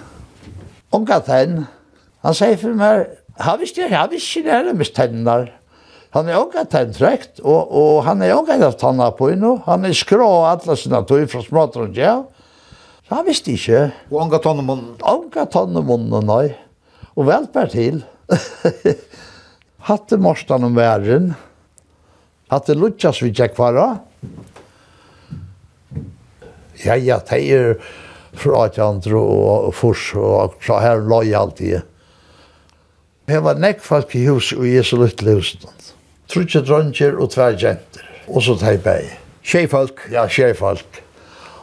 Unga tenn. Han sier for meg, han visste jeg, han visste ikke nære med tennar. Han er unga tenn trekt, og, og han er unga haft tanna på inno. Han er skrå alle sine tøy fra småtron, ja. Så han visste ikke. Og unga tanna munnen? Unga tanna munnen, nei. Og velpær til. (laughs) hatte morstan om världen, hatte lutsjas vi tjekk jäkvara. Ja, ja, det er fra tjantro og furs og så her løy alltid. Det var nekk folk i hus og Jesu lytte husen. Trutje dronjer og tver jenter. Og så teg bei. Tjejfolk? Ja, tjejfolk.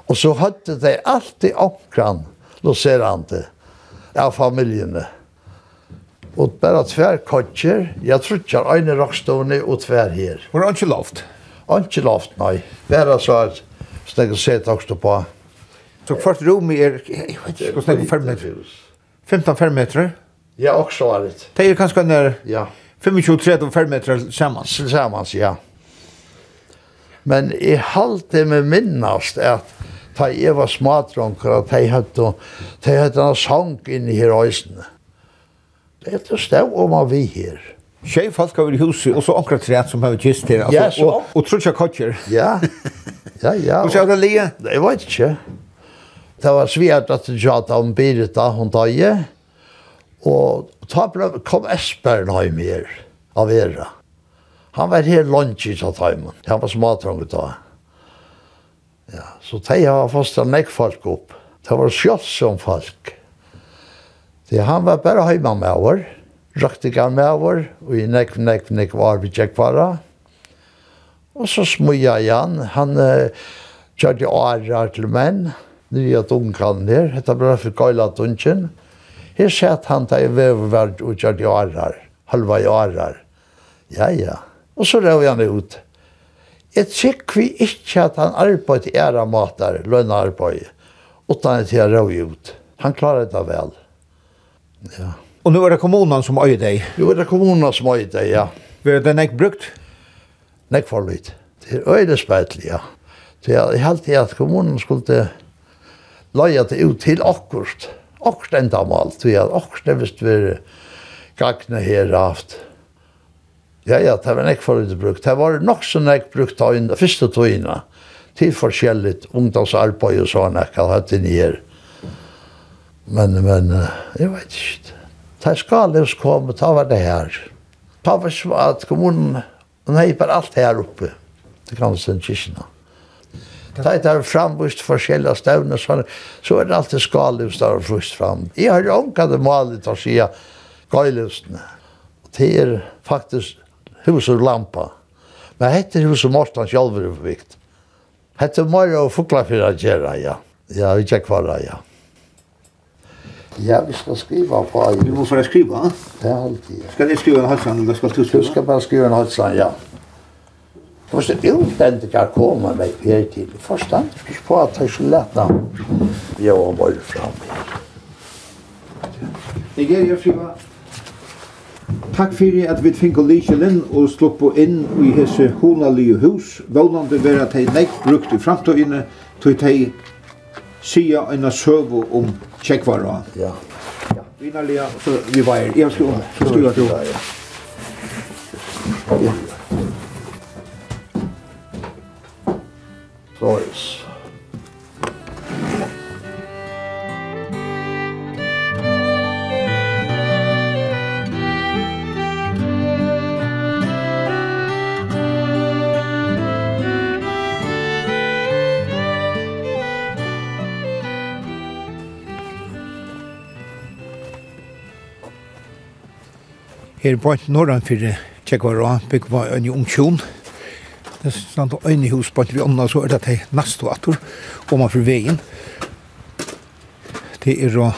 Og så hadde de alltid omkran, loserande, av familjene. Og bare tver kodger, jeg tror ikke ene rakstående og tver her. Var det ikke lovt? Ikke lovt, nei. Bare så at jeg sett også på. Så kvart rom er, jeg vet ikke hvordan er det er, 5 meter. 15 fermeter? Ja, også er det. Det er kanskje nær ja. 25-30 fermeter sammen? Sammen, ja. Men jeg halte med minnast at da jeg var smadronker, at jeg hadde, jeg hadde en sang inne i her øysene. Mm etter stå om av vi her. Tjej folk har i huset, og så akkurat træt som har vært gist her. Ja, så. Og, og trutja kotjer. Ja, ja, ja. Hvor så det lia? Jeg vet ikke. Det var svært at jeg tjata om Birita, hun tagje. Og ta kom Esbjørn heim her, av Vera. Han var her lunch i så Tatheimen. Han var smartrang da. Ja, så de har fast en nekk folk opp. Det var skjøtt som folk. Så han var bare hjemme med over, rakte ikke med over, og i nek, nek, nek var vi tjekk bare. Og så smøya igjen, han uh, kjørte årer til menn, nye dunkene der, dette ble for gøyla dunken. Her sett han da i vevverd og kjørte årer, halva i årer. Ja, ja. Og så røv han ut. Jeg tykker vi ikke at han arbeid i æra matar, lønne arbeid, utan at jeg røv ut. Han klarer det vel. Ja. Ja. Og nu er det kommunen som øyer deg? Jo, er kommunen som øyer deg, ja. Vil den ikke brukt? Nek for litt. Det er øyde speitlig, ja. Så jeg held til at kommunen skulle løye det ut til akkurat. Akkurat enda om alt. Vi har akkurat hvis vi gagne her haft. Ja, ja, det var nek for litt brukt. Det var nok så nek brukt av første togene til forskjellig ungdomsarbeid og sånn, jeg kan ha det nye her. Men, men, jeg vet ikke. Da Skalevs komme, da var det her. Da var svart kommunen, og nei, bare alt her oppe, til Kransen Kirsten. Da jeg tar frambust forskjellige støvner, så, så er det alltid Skalevs der og frust fram. Jeg har jo omkant det malet å si Gøylevsene. Det er faktisk hus og lampa. Men hette hus og Morstans jalver er forvikt. Hette Møyre og Fuglafyra Gjera, ja. Ja, vi tjekk var ja. Ja, vi skal skriva på. Du må få skriva? Det er alltid, ja. Skal jeg skriva en halsang, eller skal du skriva? Du skal bare skriva en halsland, ja. Du måste utländiga komma med er till. Först han fick på att jag skulle lätta. Jag var jo fremme. Jeg er jeg skriva. Takk fyrir at vi finko lykjelen og sluppo inn i hese honalige hus. Vånande vera tei nek brukt i framtøyene, tøy tei sia en søvu om tjekkvara. Ja. Ja. Vinaliga, så vi var her. Jeg ska skriva til. Ja. Flores. Her på en norran fyrir tjekkvara bygg var en ungtjon. Det er stand og øyne hus på en vi ånda så er det til nastovator om man for veien. Det er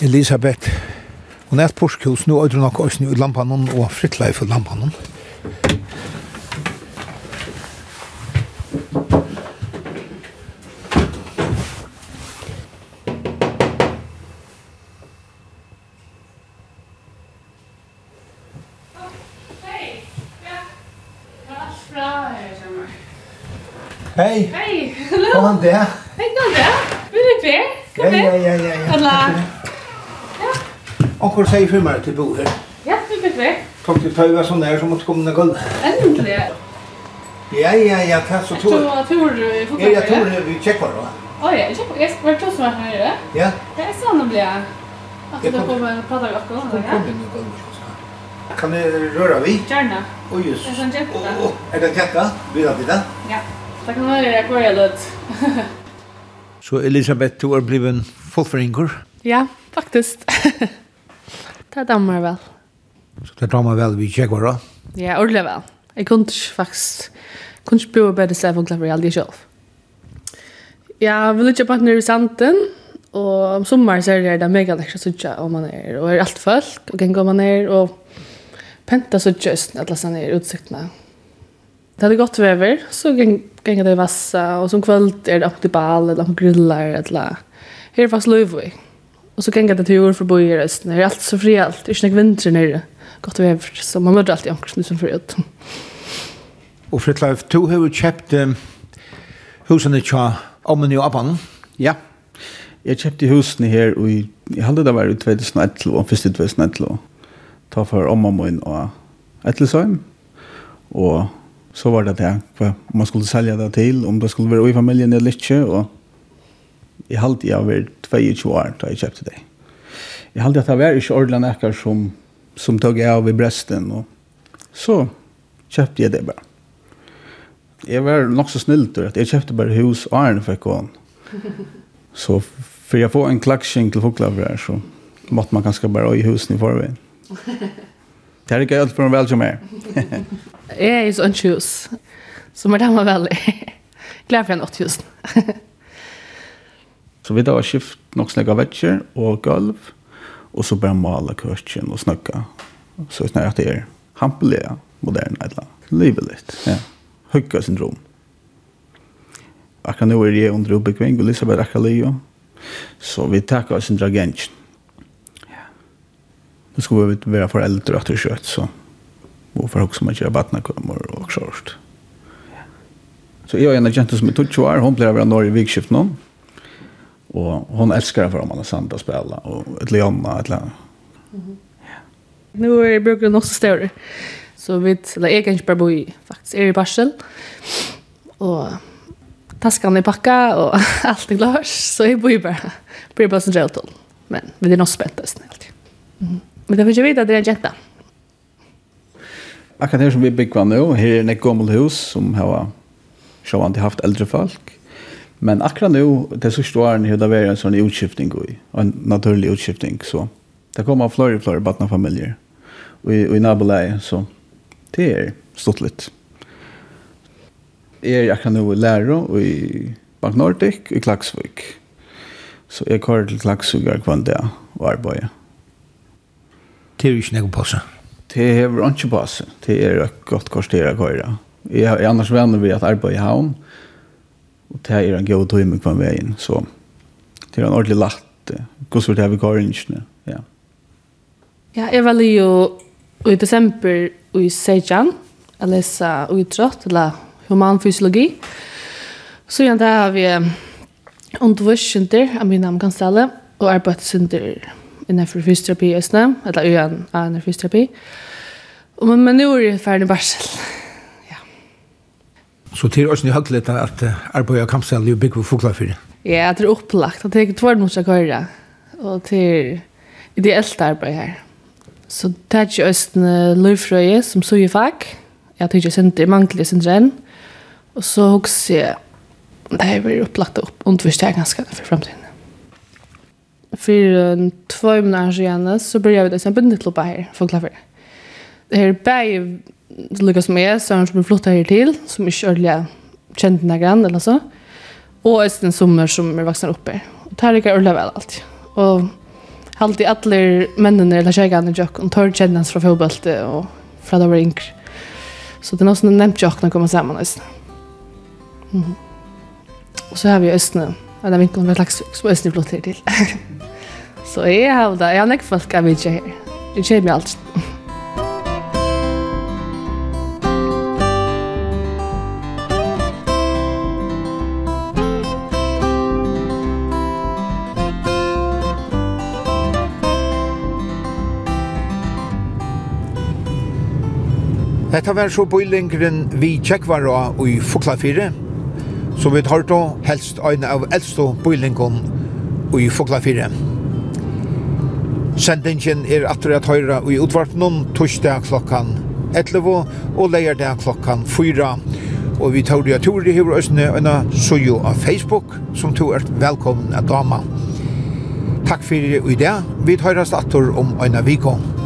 Elisabeth hun er et porskhus, nå er det nok også i lampanon og frittleif i lampanon. teg for meg til bo her. Ja, det blir vekk. Takk til tøy var sånn der som måtte komme ned gulvet. Endelig. Ja, ja, ja, tack så tror. Jag tror du i fotball. Jeg tror vi tjekker då. Å ja, jeg Jag Jeg var to som var nere. Ja. Det är sånn det blir. Jag du kommer og prater med Ja. Jeg. Kan ni røre vi? Gärna. Oj, just. Det jätte? sånn tjekka. Er det tjekka? Vil du det? Ja. Det kan være Jag går lite. Så Elisabeth, du er bliven fullfringer? Ja, faktiskt. (laughs) Det dammer vel. Så det dammer vel vi tjekker da? Ja, ordentlig vel. Jeg kunne ikke faktisk, kunne ikke bli bedre sted for klapper i aldri selv. Ja, vi lukker på at nere i santen, og om sommeren så er det mega lekkert å sitte om man er, og er alt folk, og ganger man er, og penta sitte østen, at lasse ned utsiktene. Det hadde gått vever, så ganger det i vassa, og som kvöld er det opp til bal, eller opp grillar, eller her er fast løyvig. Ja. Och så gänga det till jord för bo i. Det är allt så frialt. Det är snägg vinter nere. Gott och väver. Så man möter alltid omkring som förut. Och Fritleif, du har ju köpt um, husen i Tja, om och appan. Ja. Jag köpte husen här och jag hade det varit 2011 och först 2011. Ta för om och min och Ettlesheim. Och så var det det. Om man skulle sälja det till, om det skulle vara i familjen eller inte. Och Jeg halte jeg var 22 år da jeg kjøpte det. Jeg halte at det var ikke ordentlig nekker som, som tog jeg av i bresten, og så kjøpte jeg det bare. Jeg var nok så snill til at jeg kjøpte bare hus og æren for kån. Så for jeg får en klaksing til folklaver her, så måtte man kanskje bare øye husen i forveien. Det (laughs) er ikke alt for en vel som er. Jeg er jo sånn tjus. som er det man veldig. Glad for en åtte husen. Så vi da har skift nok snakka vetsjer og gulv, og så bare mala køkken og snakka. Så jeg snakker at det er hampelig, moderne, et eller annet. Litt, ja. Høyga syndrom. Akkurat nå er jeg under oppbyggving, og Elisabeth akkurat leo. Så vi takker oss en dragensjen. Ja. Nå skulle vi være foreldre etter kjøtt, så hvorfor også man gjør batnakommer og sånt. Så jeg er en agent som er 22 år, hun blir å være norr i vikskiften nå. Och hon älskar det för om Alessandra spela och ett Leona ett Leona. Mm -hmm. ja. Nu är brukar också större. Så vi eller jag kanske bara bo i faktiskt är i Barsel. Och taskan är packad och (laughs) allt är klart så jag bor ju bara på Basel Jeltol. Men vi är nog spänt nästan alltid. Mm. Men det finns ju vidare det är en jenta. Akkurat her som vi bygger nu, her er en gammal hus som har sjåan haft eldre folk. Men akkurat nu, det siste årene, har det vært en sån utskiftning, en naturlig utskiftning. Så det kommer flere och flere barnfamiljer og i, och i nabolaget, så det är stått litt. Jag er akkurat nu lærer Läro i Bank Nordic i Klagsvik. Så jeg kører til Klagsvik och kvann där och arbetar. Det är ikke noe på seg. Det är på seg. Det är ett gott å köra. Jeg er annars venner ved att arbeide i havn. Mm Og det er en god tøyme kvann veien, så det er en ordentlig lagt. Hvordan det er vi går inn, ja. Ja, jeg var jo i desember i Sejan, jeg leser utrott, eller humanfysiologi. Så igjen der har vi undervisninger, jeg min namn kan stelle, og arbeidssynder innenfor fysioterapi i Østene, eller uen av innenfor fysioterapi. Men, men nå er jeg ferdig barsel. Så til oss ni nye høytlet at arbeidet av kampstall er bygget for foklafyrir. Ja, det er opplagt. Det er ikke tvær mot seg køyre. Og til ideelt arbeid her. Så det er ikke østen løyfrøye som så i fag. Jeg tror ikke sender, jeg mangler sender enn. Og så hos jeg, det er veldig opplagt og undervist jeg ganske for fremtiden. For uh, två månader sedan så började jag med en bindetloppa här, foklafyrir. Det här är bäg Lucas som jeg, så er han som ble flyttet her til, som ikke ordentlig kjente denne grann, eller så. Og en Sommer som er vaksen oppe. Og det her er ikke ordentlig vel alltid. Og alltid alle mennene eller kjegene i Jøkken tar kjenne hans fra fotballtet og fra da var yngre. Så det er noe som er nevnt Jøkken å komme sammen, Øystein. Mm -hmm. Og så har vi Øystein, det av vinkelen med Laksvik, som Øystein flyttet her til. (laughs) så jeg har det, jeg har nekk folk av vidtje her. Det kjer meg alltid. Dette var så bøylingren vi tjekkvar og i Fuklafire, som vi tar då helst en av eldste bøylingren i Fuklafire. Sendingen er atter at høyre i utvartnen torsdag klokkan 11 og leierdag klokkan 4. Og vi tar det tur i høyre østene og så jo av Facebook, som to er velkommen av dama. Takk for i det. Vi tar oss atter om Øyna av.